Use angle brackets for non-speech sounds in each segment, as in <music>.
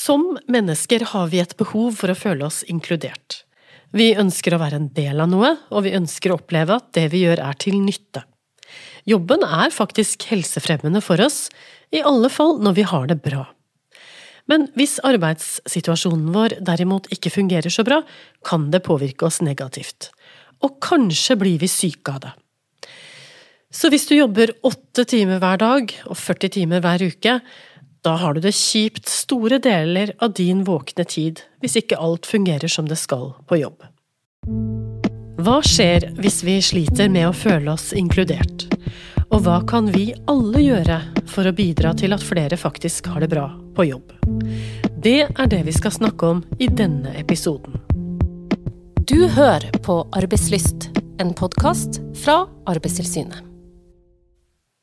Som mennesker har vi et behov for å føle oss inkludert. Vi ønsker å være en del av noe, og vi ønsker å oppleve at det vi gjør er til nytte. Jobben er faktisk helsefremmende for oss, i alle fall når vi har det bra. Men hvis arbeidssituasjonen vår derimot ikke fungerer så bra, kan det påvirke oss negativt. Og kanskje blir vi syke av det. Så hvis du jobber åtte timer hver dag og 40 timer hver uke, da har du det kjipt store deler av din våkne tid hvis ikke alt fungerer som det skal på jobb. Hva skjer hvis vi sliter med å føle oss inkludert? Og hva kan vi alle gjøre for å bidra til at flere faktisk har det bra på jobb? Det er det vi skal snakke om i denne episoden. Du hører på Arbeidslyst, en podkast fra Arbeidstilsynet.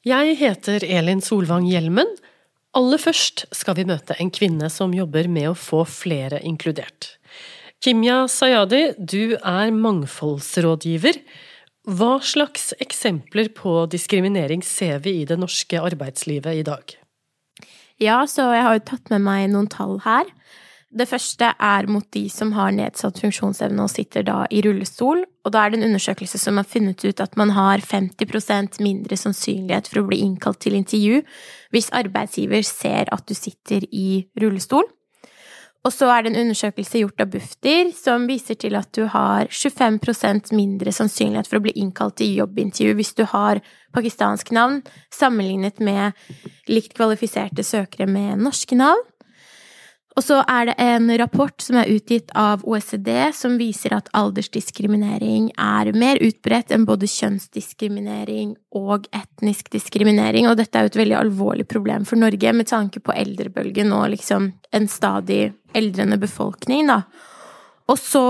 Jeg heter Elin Solvang Hjelmen Aller først skal vi møte en kvinne som jobber med å få flere inkludert. Kimya Sayadi, du er mangfoldsrådgiver. Hva slags eksempler på diskriminering ser vi i det norske arbeidslivet i dag? Ja, så jeg har jo tatt med meg noen tall her. Det første er mot de som har nedsatt funksjonsevne og sitter da i rullestol, og da er det en undersøkelse som har funnet ut at man har 50% mindre sannsynlighet for å bli innkalt til intervju hvis arbeidsgiver ser at du sitter i rullestol. Og så er det en undersøkelse gjort av Bufdir som viser til at du har 25% mindre sannsynlighet for å bli innkalt til jobbintervju hvis du har pakistansk navn, sammenlignet med likt kvalifiserte søkere med norske navn. Og så er det en rapport som er utgitt av OECD som viser at aldersdiskriminering er mer utbredt enn både kjønnsdiskriminering og etnisk diskriminering, og dette er jo et veldig alvorlig problem for Norge med tanke på eldrebølgen og liksom en stadig eldrende befolkning, da. Og så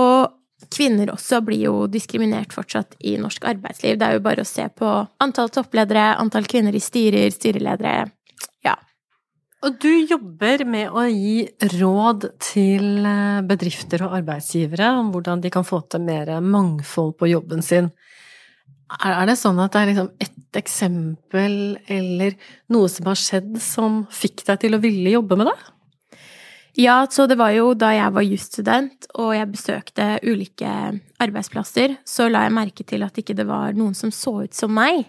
Kvinner også blir jo diskriminert fortsatt i norsk arbeidsliv. Det er jo bare å se på antall toppledere, antall kvinner i styrer, styreledere og du jobber med å gi råd til eh, bedrifter og arbeidsgivere om hvordan de kan få til mer mangfold på jobben sin. Er det sånn at det er liksom ett eksempel eller noe som har skjedd som fikk deg til å ville jobbe med det? Ja, så det var jo da jeg var jusstudent og jeg besøkte ulike arbeidsplasser, så la jeg merke til at ikke det var noen som så ut som meg.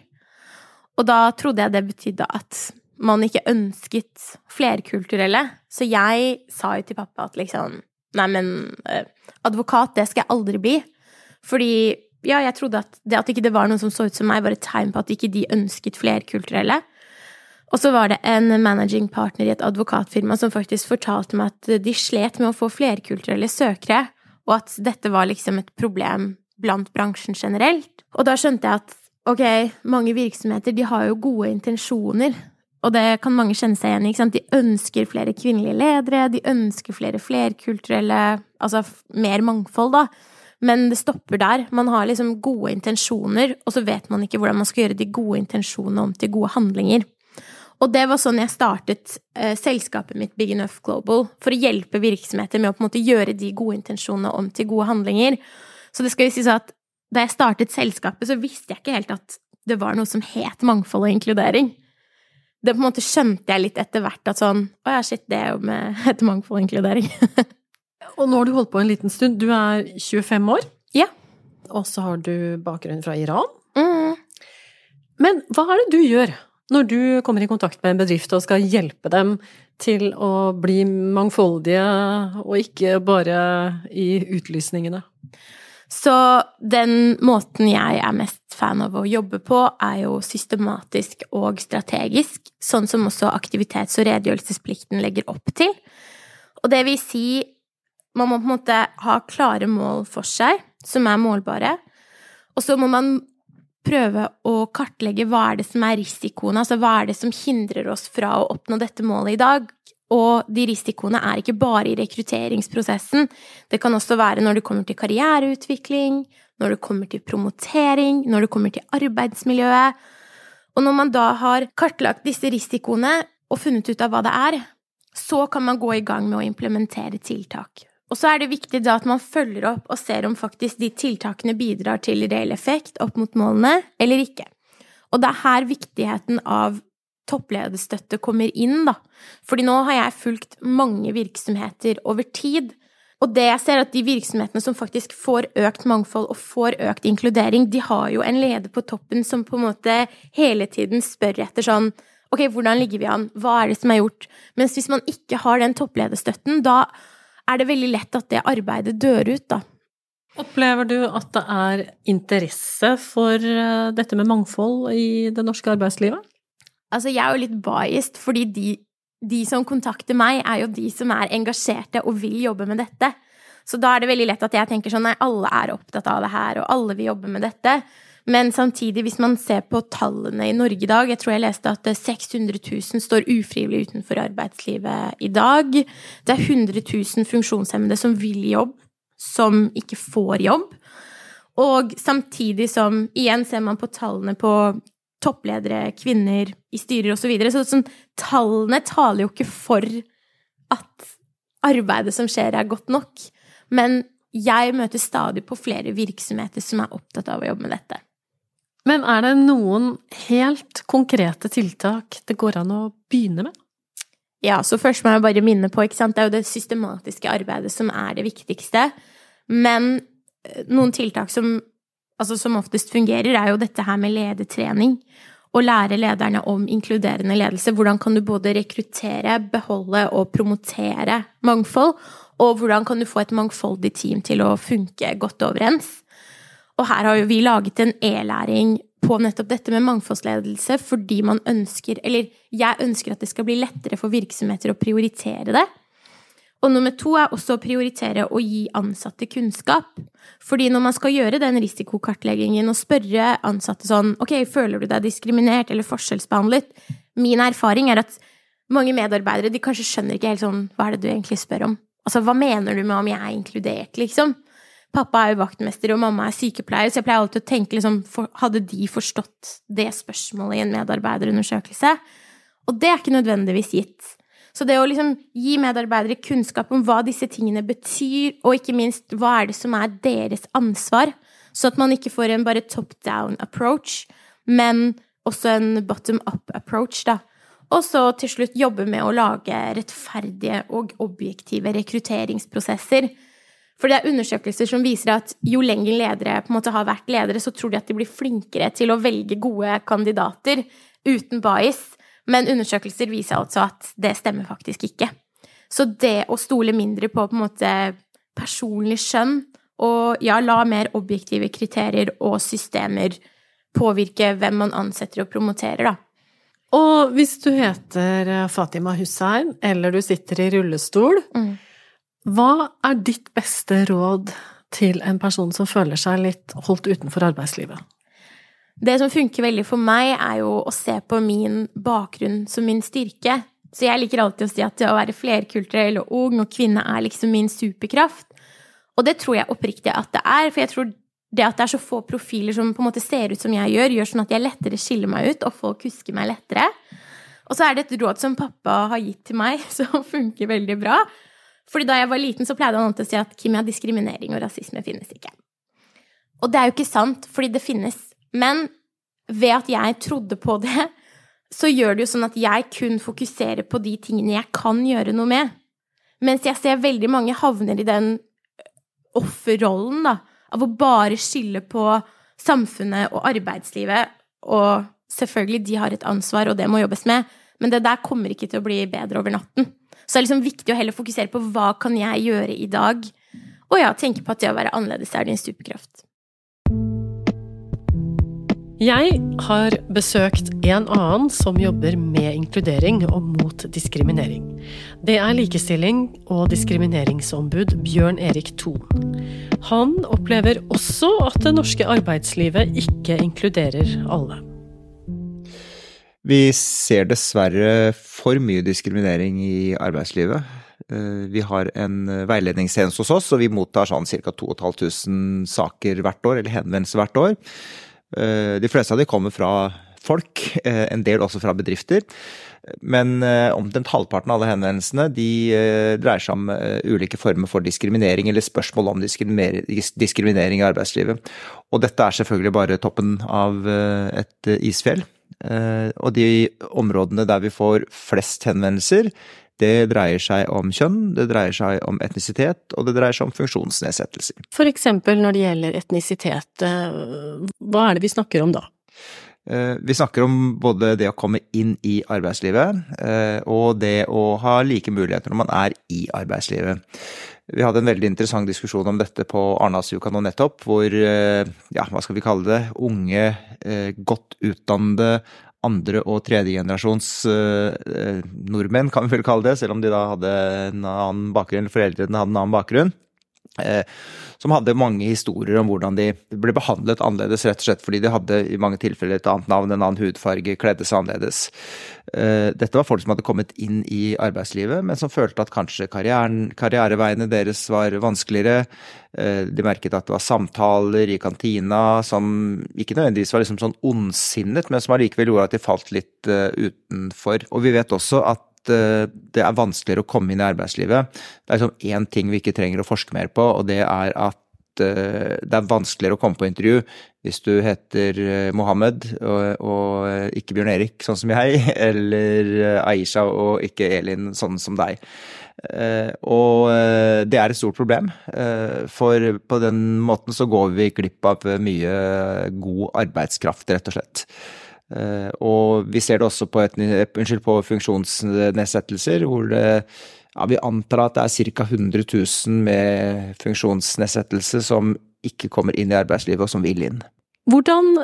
Og da trodde jeg det betydde at man ikke ønsket flerkulturelle. Så jeg sa jo til pappa at liksom Nei, men eh, advokat, det skal jeg aldri bli. Fordi ja, jeg trodde at det at ikke det var noen som så ut som meg, var et tegn på at ikke de ønsket flerkulturelle. Og så var det en managing partner i et advokatfirma som faktisk fortalte meg at de slet med å få flerkulturelle søkere, og at dette var liksom et problem blant bransjen generelt. Og da skjønte jeg at ok, mange virksomheter de har jo gode intensjoner, og det kan mange kjenne seg igjen i. De ønsker flere kvinnelige ledere, de ønsker flere flerkulturelle Altså mer mangfold, da. Men det stopper der. Man har liksom gode intensjoner, og så vet man ikke hvordan man skal gjøre de gode intensjonene om til gode handlinger. Og det var sånn jeg startet eh, selskapet mitt Big Enough Global, for å hjelpe virksomheter med å på en måte gjøre de gode intensjonene om til gode handlinger. Så det skal jo sies at da jeg startet selskapet, så visste jeg ikke helt at det var noe som het mangfold og inkludering det på en måte skjønte jeg litt etter hvert at sånn Å ja, shit, det er jo med <laughs> et mangfold og inkludering. <laughs> og nå har du holdt på en liten stund. Du er 25 år. Ja. Og så har du bakgrunn fra Iran. Mm. Men hva er det du gjør når du kommer i kontakt med en bedrift og skal hjelpe dem til å bli mangfoldige, og ikke bare i utlysningene? Så den måten jeg er mest fan av å jobbe på, er jo systematisk og strategisk, sånn som også aktivitets- og redegjørelsesplikten legger opp til. Og det vil si, man må på en måte ha klare mål for seg, som er målbare, og så må man prøve å kartlegge hva er det som er risikoen, altså hva er det som hindrer oss fra å oppnå dette målet i dag, og de risikoene er ikke bare i rekrutteringsprosessen. Det kan også være når det kommer til karriereutvikling, når det kommer til promotering, når det kommer til arbeidsmiljøet. Og når man da har kartlagt disse risikoene og funnet ut av hva det er, så kan man gå i gang med å implementere tiltak. Og så er det viktig da at man følger opp og ser om faktisk de tiltakene bidrar til reell effekt opp mot målene eller ikke. Og det er her viktigheten av topplederstøtte kommer inn, da. Fordi nå har jeg fulgt mange virksomheter over tid. Og det jeg ser, er at de virksomhetene som faktisk får økt mangfold og får økt inkludering, de har jo en leder på toppen som på en måte hele tiden spør etter sånn Ok, hvordan ligger vi an? Hva er det som er gjort? Mens hvis man ikke har den topplederstøtten, da er det veldig lett at det arbeidet dør ut, da. Opplever du at det er interesse for eh, dette med mangfold i det norske arbeidslivet? Altså, jeg er jo litt biased, fordi de, de, som kontakter meg, er jo de som er engasjerte og vil jobbe med dette. Så da er det veldig lett at jeg tenker sånn nei, alle er opptatt av det her, og alle vil jobbe med dette. Men samtidig, hvis man ser på tallene i Norge i dag, jeg tror jeg leste at 600 000 står ufrivillig utenfor arbeidslivet i dag. Det er 100 000 funksjonshemmede som vil jobb, som ikke får jobb. Og samtidig som, igjen ser man på tallene på toppledere, kvinner i styrer osv. Så, videre. så sånn, tallene taler jo ikke for at arbeidet som skjer, er godt nok. Men jeg møter stadig på flere virksomheter som er opptatt av å jobbe med dette. Men er det noen helt konkrete tiltak det går an å begynne med? Ja, så først må jeg bare minne på, ikke sant, det er jo det systematiske arbeidet som er det viktigste. Men eh, noen tiltak som altså som oftest fungerer, er jo dette her med ledertrening. Å lære lederne om inkluderende ledelse. Hvordan kan du både rekruttere, beholde og promotere mangfold? Og hvordan kan du få et mangfoldig team til å funke godt overens? Og her har jo vi laget en e-læring på nettopp dette med mangfoldsledelse fordi man ønsker, eller jeg ønsker at det skal bli lettere for virksomheter å prioritere det. Og nummer to er også å prioritere å gi ansatte kunnskap. Fordi når man skal gjøre den risikokartleggingen og spørre ansatte sånn Ok, føler du deg diskriminert eller forskjellsbehandlet? Min erfaring er at mange medarbeidere de kanskje skjønner ikke helt sånn Hva er det du egentlig spør om? Altså, hva mener du med om jeg er inkludert, liksom? Pappa er jo vaktmester, og mamma er sykepleier, så jeg pleier alltid å tenke liksom Hadde de forstått det spørsmålet i en medarbeiderundersøkelse? Og det er ikke nødvendigvis gitt. Så det å liksom gi medarbeidere kunnskap om hva disse tingene betyr, og ikke minst hva er det som er deres ansvar, så at man ikke får en bare top down approach, men også en bottom up approach, da. Og så til slutt jobbe med å lage rettferdige og objektive rekrutteringsprosesser. For det er undersøkelser som viser at jo lenger ledere på en måte har vært ledere, så tror de at de blir flinkere til å velge gode kandidater uten bias. Men undersøkelser viser altså at det stemmer faktisk ikke. Så det å stole mindre på på en måte personlig skjønn, og ja, la mer objektive kriterier og systemer påvirke hvem man ansetter og promoterer, da. Og hvis du heter Fatima Hussein, eller du sitter i rullestol, mm. hva er ditt beste råd til en person som føler seg litt holdt utenfor arbeidslivet? Det som funker veldig for meg, er jo å se på min bakgrunn som min styrke. Så jeg liker alltid å si at det å være flerkulturell og ung og kvinne er liksom min superkraft. Og det tror jeg oppriktig at det er, for jeg tror det at det er så få profiler som på en måte ser ut som jeg gjør, gjør sånn at jeg lettere skiller meg ut, og folk husker meg lettere. Og så er det et råd som pappa har gitt til meg, <laughs> som funker veldig bra. Fordi da jeg var liten, så pleide han alltid å si at Kim, ja, diskriminering og rasisme finnes ikke. Og det er jo ikke sant, fordi det finnes. Men ved at jeg trodde på det, så gjør det jo sånn at jeg kun fokuserer på de tingene jeg kan gjøre noe med. Mens jeg ser veldig mange havner i den offerrollen, da, av å bare skylde på samfunnet og arbeidslivet. Og selvfølgelig, de har et ansvar, og det må jobbes med, men det der kommer ikke til å bli bedre over natten. Så det er liksom viktig å heller fokusere på hva kan jeg gjøre i dag, og ja, tenke på at det å være annerledes er din superkraft. Jeg har besøkt en annen som jobber med inkludering og mot diskriminering. Det er likestilling- og diskrimineringsombud Bjørn Erik Thon. Han opplever også at det norske arbeidslivet ikke inkluderer alle. Vi ser dessverre for mye diskriminering i arbeidslivet. Eh, vi har en veiledningstjeneste hos oss, og vi mottar sånn ca. 2500 saker hvert år, eller henvendelser hvert år. Eh, de fleste av de kommer fra folk, eh, en del også fra bedrifter. Men eh, omtrent halvparten av alle henvendelsene de dreier seg om ulike former for diskriminering, eller spørsmål om diskriminering i arbeidslivet. Og dette er selvfølgelig bare toppen av et isfjell. Og de områdene der vi får flest henvendelser, det dreier seg om kjønn, det dreier seg om etnisitet, og det dreier seg om funksjonsnedsettelser. For eksempel når det gjelder etnisitet, hva er det vi snakker om da? Vi snakker om både det å komme inn i arbeidslivet, og det å ha like muligheter når man er i arbeidslivet. Vi hadde en veldig interessant diskusjon om dette på Arendalsuka nå nettopp, hvor, ja, hva skal vi kalle det, unge, godt utdannede andre- og tredjegenerasjons uh, nordmenn, kan vi vel kalle det, selv om de da hadde en annen bakgrunn, foreldrene hadde en annen bakgrunn. Uh, som hadde mange historier om hvordan de ble behandlet annerledes, rett og slett fordi de hadde i mange tilfeller et annet navn, en annen hudfarge, kledde seg annerledes. Uh, dette var folk som hadde kommet inn i arbeidslivet, men som følte at kanskje karriereveiene deres var vanskeligere. De merket at det var samtaler i kantina som ikke nødvendigvis var liksom sånn ondsinnet, men som allikevel gjorde at de falt litt utenfor. Og vi vet også at det er vanskeligere å komme inn i arbeidslivet. Det er liksom én ting vi ikke trenger å forske mer på, og det er at det er vanskeligere å komme på intervju hvis du heter Mohammed og, og ikke Bjørn Erik, sånn som jeg, <laughs> eller Aisha og ikke Elin, sånn som deg. Og det er et stort problem, for på den måten så går vi glipp av mye god arbeidskraft, rett og slett. Og vi ser det også på, et, unnskyld, på funksjonsnedsettelser, hvor det, ja, vi antar at det er ca. 100 000 med funksjonsnedsettelse som ikke kommer inn i arbeidslivet, og som vil inn. Hvordan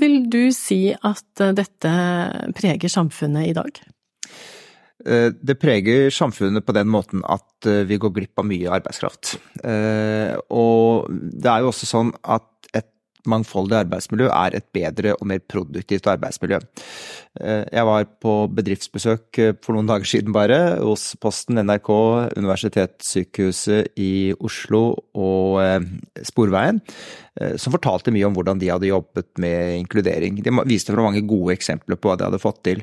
vil du si at dette preger samfunnet i dag? Det preger samfunnet på den måten at vi går glipp av mye arbeidskraft. Og det er jo også sånn at et mangfoldig arbeidsmiljø er et bedre og mer produktivt arbeidsmiljø. Jeg var på bedriftsbesøk for noen dager siden bare, hos Posten, NRK, Universitetssykehuset i Oslo og Sporveien, som fortalte mye om hvordan de hadde jobbet med inkludering. De viste fra mange gode eksempler på hva de hadde fått til.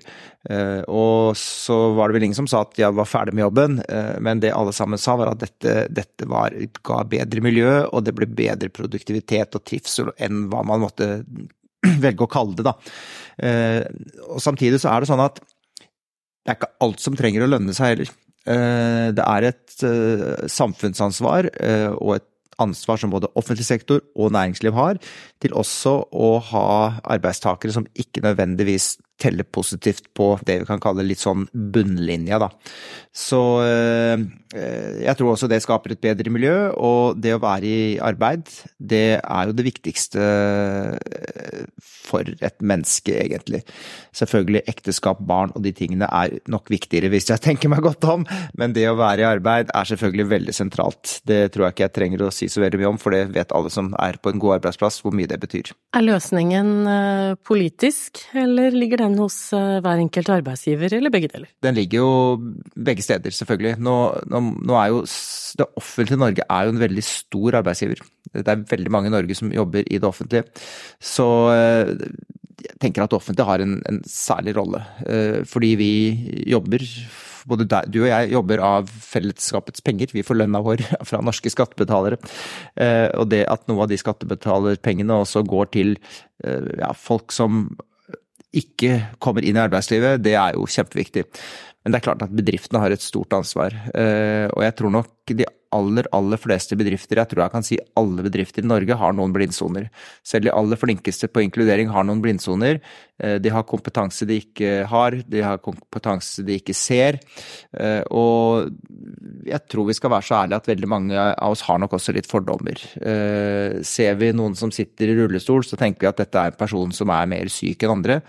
Og så var det vel ingen som sa at jeg var ferdig med jobben, men det alle sammen sa var at dette, dette var, ga bedre miljø, og det ble bedre produktivitet og trivsel enn hva man måtte <clears throat> velge å kalle det, da. Og samtidig så er det sånn at det er ikke alt som trenger å lønne seg heller. Det er et samfunnsansvar og et ansvar som både offentlig sektor og næringsliv har, til også å ha arbeidstakere som ikke nødvendigvis teller positivt på det vi kan kalle litt sånn bunnlinja, da. Så jeg tror også det skaper et bedre miljø, og det å være i arbeid, det er jo det viktigste for et menneske, egentlig. Selvfølgelig ekteskap, barn og de tingene er nok viktigere hvis jeg tenker meg godt om, men det å være i arbeid er selvfølgelig veldig sentralt. Det tror jeg ikke jeg trenger å si så veldig mye om, for det vet alle som er på en god arbeidsplass hvor mye det betyr. Er løsningen politisk, eller ligger den hos hver enkelt arbeidsgiver, eller begge deler? Den ligger jo begge steder, selvfølgelig. Nå, nå, nå er jo det offentlige Norge er jo en veldig stor arbeidsgiver. Det er veldig mange i Norge som jobber i det offentlige. Så jeg tenker at det offentlige har en, en særlig rolle. Fordi vi jobber både du og jeg jobber av fellesskapets penger, vi får lønna vår <laughs> fra norske skattebetalere. Og det at noe av de skattebetalerpengene også går til ja, folk som ikke kommer inn i arbeidslivet, det er jo kjempeviktig. Men det er klart at bedriftene har et stort ansvar. Og jeg tror nok de aller, aller fleste bedrifter, jeg tror jeg kan si alle bedrifter i Norge, har noen blindsoner. Selv de aller flinkeste på inkludering har noen blindsoner. De har kompetanse de ikke har, de har kompetanse de ikke ser. Og jeg tror vi skal være så ærlige at veldig mange av oss har nok også litt fordommer. Ser vi noen som sitter i rullestol, så tenker vi at dette er en person som er mer syk enn andre.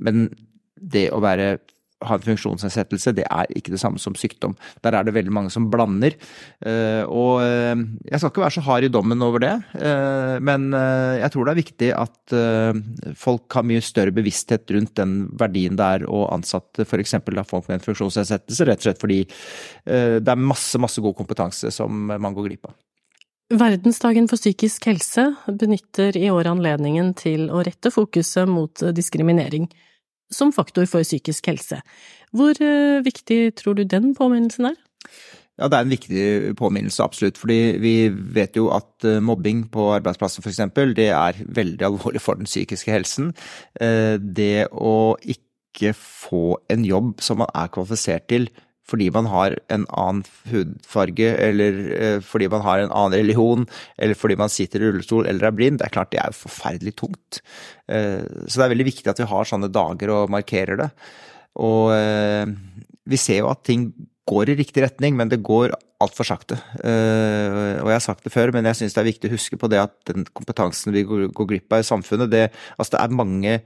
Men det å være ha en funksjonsnedsettelse, det er ikke det samme som sykdom. Der er det veldig mange som blander. Og jeg skal ikke være så hard i dommen over det, men jeg tror det er viktig at folk har mye større bevissthet rundt den verdien det er å ansatte f.eks. folk med en funksjonsnedsettelse, rett og slett fordi det er masse, masse god kompetanse som man går glipp av. Verdensdagen for psykisk helse benytter i år anledningen til å rette fokuset mot diskriminering som faktor for psykisk helse. Hvor viktig tror du den påminnelsen er? Ja, det er en viktig påminnelse, absolutt. Fordi vi vet jo at eh, mobbing på arbeidsplasser f.eks., det er veldig alvorlig for den psykiske helsen. Eh, det å ikke få en jobb som man er kvalifisert til fordi man har en annen hudfarge, eller eh, fordi man har en annen religion, eller fordi man sitter i rullestol eller er blind, det er klart det er forferdelig tungt. Så det er veldig viktig at vi har sånne dager og markerer det. Og vi ser jo at ting går i riktig retning, men det går altfor sakte. Og jeg har sagt det før, men jeg syns det er viktig å huske på det at den kompetansen vi går glipp av i samfunnet, det, altså det er mange,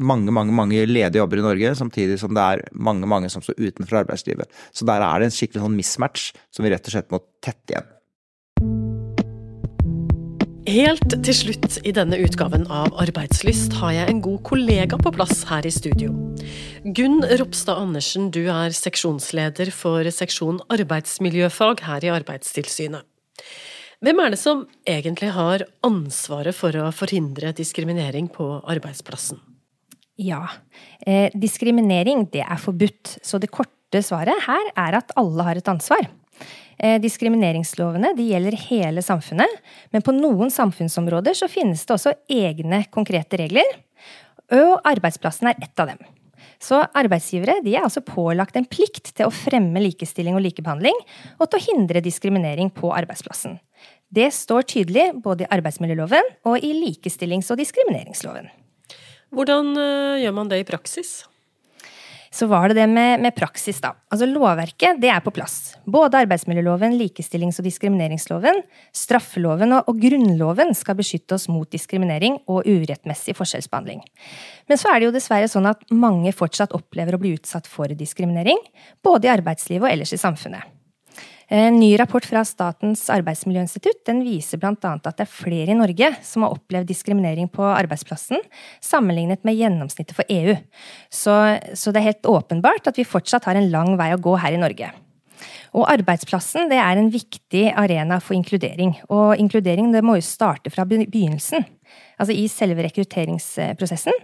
mange, mange, mange ledige jobber i Norge, samtidig som det er mange, mange som står utenfor arbeidslivet. Så der er det en skikkelig sånn mismatch som vi rett og slett må tette igjen. Helt til slutt i denne utgaven av Arbeidslyst har jeg en god kollega på plass her i studio. Gunn Ropstad Andersen, du er seksjonsleder for seksjon arbeidsmiljøfag her i Arbeidstilsynet. Hvem er det som egentlig har ansvaret for å forhindre diskriminering på arbeidsplassen? Ja, eh, diskriminering det er forbudt, så det korte svaret her er at alle har et ansvar. Eh, diskrimineringslovene de gjelder hele samfunnet, men på noen samfunnsområder så finnes det også egne konkrete regler. Og arbeidsplassen er ett av dem. Så arbeidsgivere de er altså pålagt en plikt til å fremme likestilling og likebehandling, og til å hindre diskriminering på arbeidsplassen. Det står tydelig både i arbeidsmiljøloven og i likestillings- og diskrimineringsloven. Hvordan eh, gjør man det i praksis? så var det det med, med, praksis, da. Altså lovverket, det er på plass. Både arbeidsmiljøloven, likestillings- og diskrimineringsloven, straffeloven og, og, grunnloven skal beskytte oss mot diskriminering og urettmessig forskjellsbehandling. Men så er det jo dessverre sånn at mange fortsatt opplever å bli utsatt for diskriminering, både i arbeidslivet og ellers i samfunnet. En ny rapport fra Statens arbeidsmiljøinstitutt den viser bl.a. at det er flere i Norge som har opplevd diskriminering på arbeidsplassen, sammenlignet med gjennomsnittet for EU. Så, så det er helt åpenbart at vi fortsatt har en lang vei å gå her i Norge. Og arbeidsplassen det er en viktig arena for inkludering. Og inkludering det må jo starte fra begynnelsen. Altså i selve rekrutteringsprosessen.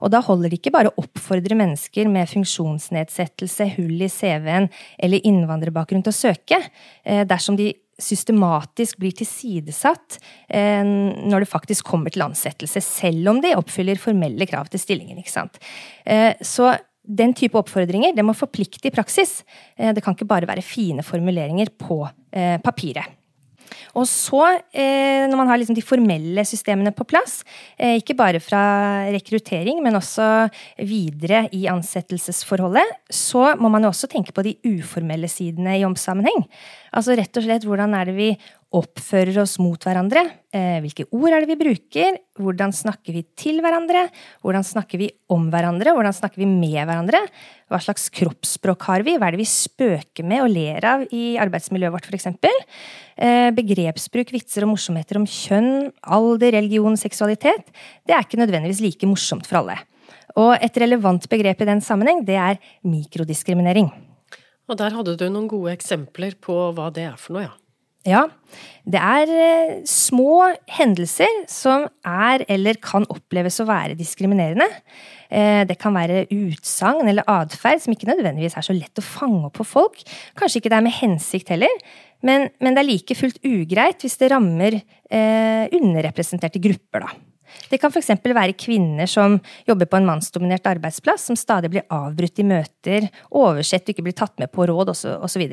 Og da holder det ikke bare å oppfordre mennesker med funksjonsnedsettelse, hull i CV-en eller innvandrerbakgrunn til å søke, eh, dersom de systematisk blir tilsidesatt eh, når det faktisk kommer til ansettelse, selv om de oppfyller formelle krav til stillingen. ikke sant? Eh, så den type oppfordringer det må forplikte i praksis. Eh, det kan ikke bare være fine formuleringer på eh, papiret. Og så, eh, når man har liksom de formelle systemene på plass, ikke bare fra rekruttering, men også videre i ansettelsesforholdet, så må man jo også tenke på de uformelle sidene i jobbsammenheng. Altså rett og slett hvordan er det vi oppfører oss mot hverandre? Eh, hvilke ord er det vi bruker? Hvordan snakker vi til hverandre? Hvordan snakker vi om hverandre? Hvordan snakker vi med hverandre? Hva slags kroppsspråk har vi? Hva er det vi spøker med og ler av i arbeidsmiljøet vårt, f.eks.? Eh, begrepsbruk, vitser og morsomheter om kjønn, alder, religion, seksualitet, det er ikke nødvendigvis like morsomt for alle. Og et relevant begrep i den sammenheng, det er mikrodiskriminering. Og der hadde du noen gode eksempler på hva det er for noe, ja. Ja, det er eh, små hendelser som er eller kan oppleves å være diskriminerende. Eh, det kan være utsagn eller atferd som ikke nødvendigvis er så lett å fange opp på folk. Kanskje ikke det er med hensikt heller, men, men det er like fullt ugreit hvis det rammer eh, underrepresenterte grupper, da. Det kan f.eks. være kvinner som jobber på en mannsdominert arbeidsplass, som stadig blir avbrutt i møter, oversett og ikke blir tatt med på råd osv.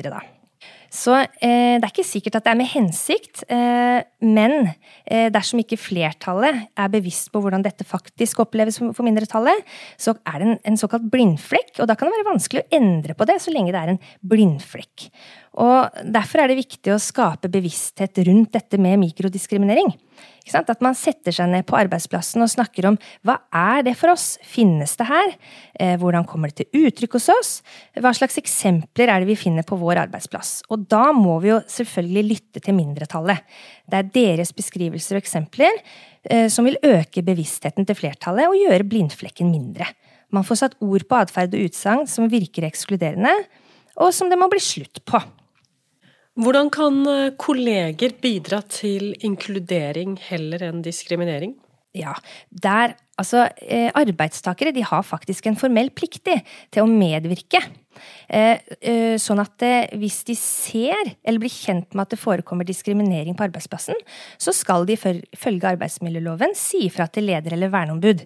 Så eh, det er ikke sikkert at det er med hensikt, eh, men eh, dersom ikke flertallet er bevisst på hvordan dette faktisk oppleves for mindretallet, så er det en, en, såkalt blindflekk, og da kan det være vanskelig å endre på det så lenge det er en blindflekk. Og Derfor er det viktig å skape bevissthet rundt dette med mikrodiskriminering. At man setter seg ned på arbeidsplassen og snakker om hva er det for oss, finnes det her, eh, hvordan kommer det til uttrykk hos oss, hva slags eksempler er det vi finner på vår arbeidsplass. Og da må vi jo selvfølgelig lytte til mindretallet. Det er deres beskrivelser og eksempler eh, som vil øke bevisstheten til flertallet og gjøre blindflekken mindre. Man får satt ord på atferd og utsagn som virker ekskluderende, og som det må bli slutt på. Hvordan kan eh, kolleger bidra til inkludering heller enn diskriminering? Ja, der Altså, eh, arbeidstakere de har faktisk en formell plikt til å medvirke. Eh, sånn at hvis de ser eller blir kjent med at det forekommer diskriminering på arbeidsplassen, så skal de følge arbeidsmiljøloven si ifra til leder eller verneombud,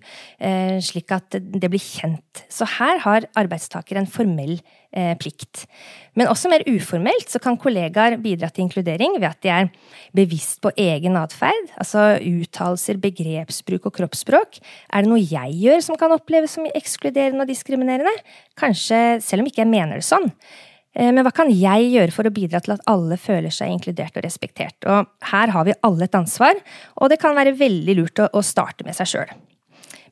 slik at det blir kjent. Så her har arbeidstaker en formell plikt. Men også mer uformelt så kan kollegaer bidra til inkludering ved at de er bevisst på egen atferd, altså uttalelser, begrepsbruk og kroppsspråk. Er det noe jeg gjør som kan oppleves som ekskluderende og diskriminerende? Kanskje selv om ikke jeg mener det sånn. Eh, men hva kan jeg gjøre for å bidra til at alle føler seg inkludert og respektert? Og her har vi alle et ansvar, og det kan være veldig lurt å starte med seg sjøl.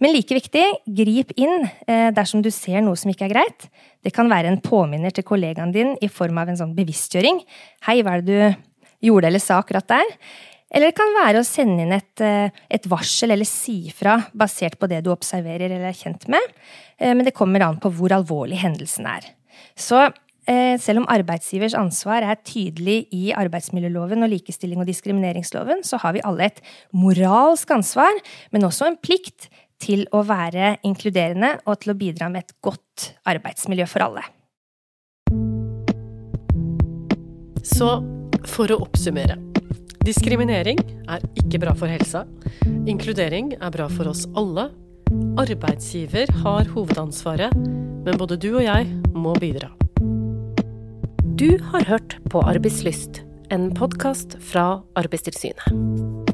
Men like viktig, grip inn eh, dersom du ser noe som ikke er greit. Det kan være en påminner til kollegaen din i form av en sånn bevisstgjøring. Hei, hva er det du gjorde eller sa akkurat der? Eller det kan være å sende inn et, eh, et varsel eller si fra basert på det du observerer eller er kjent med, eh, men det kommer an på hvor alvorlig hendelsen er. Så selv om arbeidsgivers ansvar er tydelig i arbeidsmiljøloven og likestilling og diskrimineringsloven, så har vi alle et moralsk ansvar, men også en plikt til å være inkluderende og til å bidra med et godt arbeidsmiljø for alle. Så for å oppsummere. Diskriminering er ikke bra for helsa. Inkludering er bra for oss alle. Arbeidsgiver har hovedansvaret, men både du og jeg må bidra. Du har hørt på Arbeidslyst, en podkast fra Arbeidstilsynet.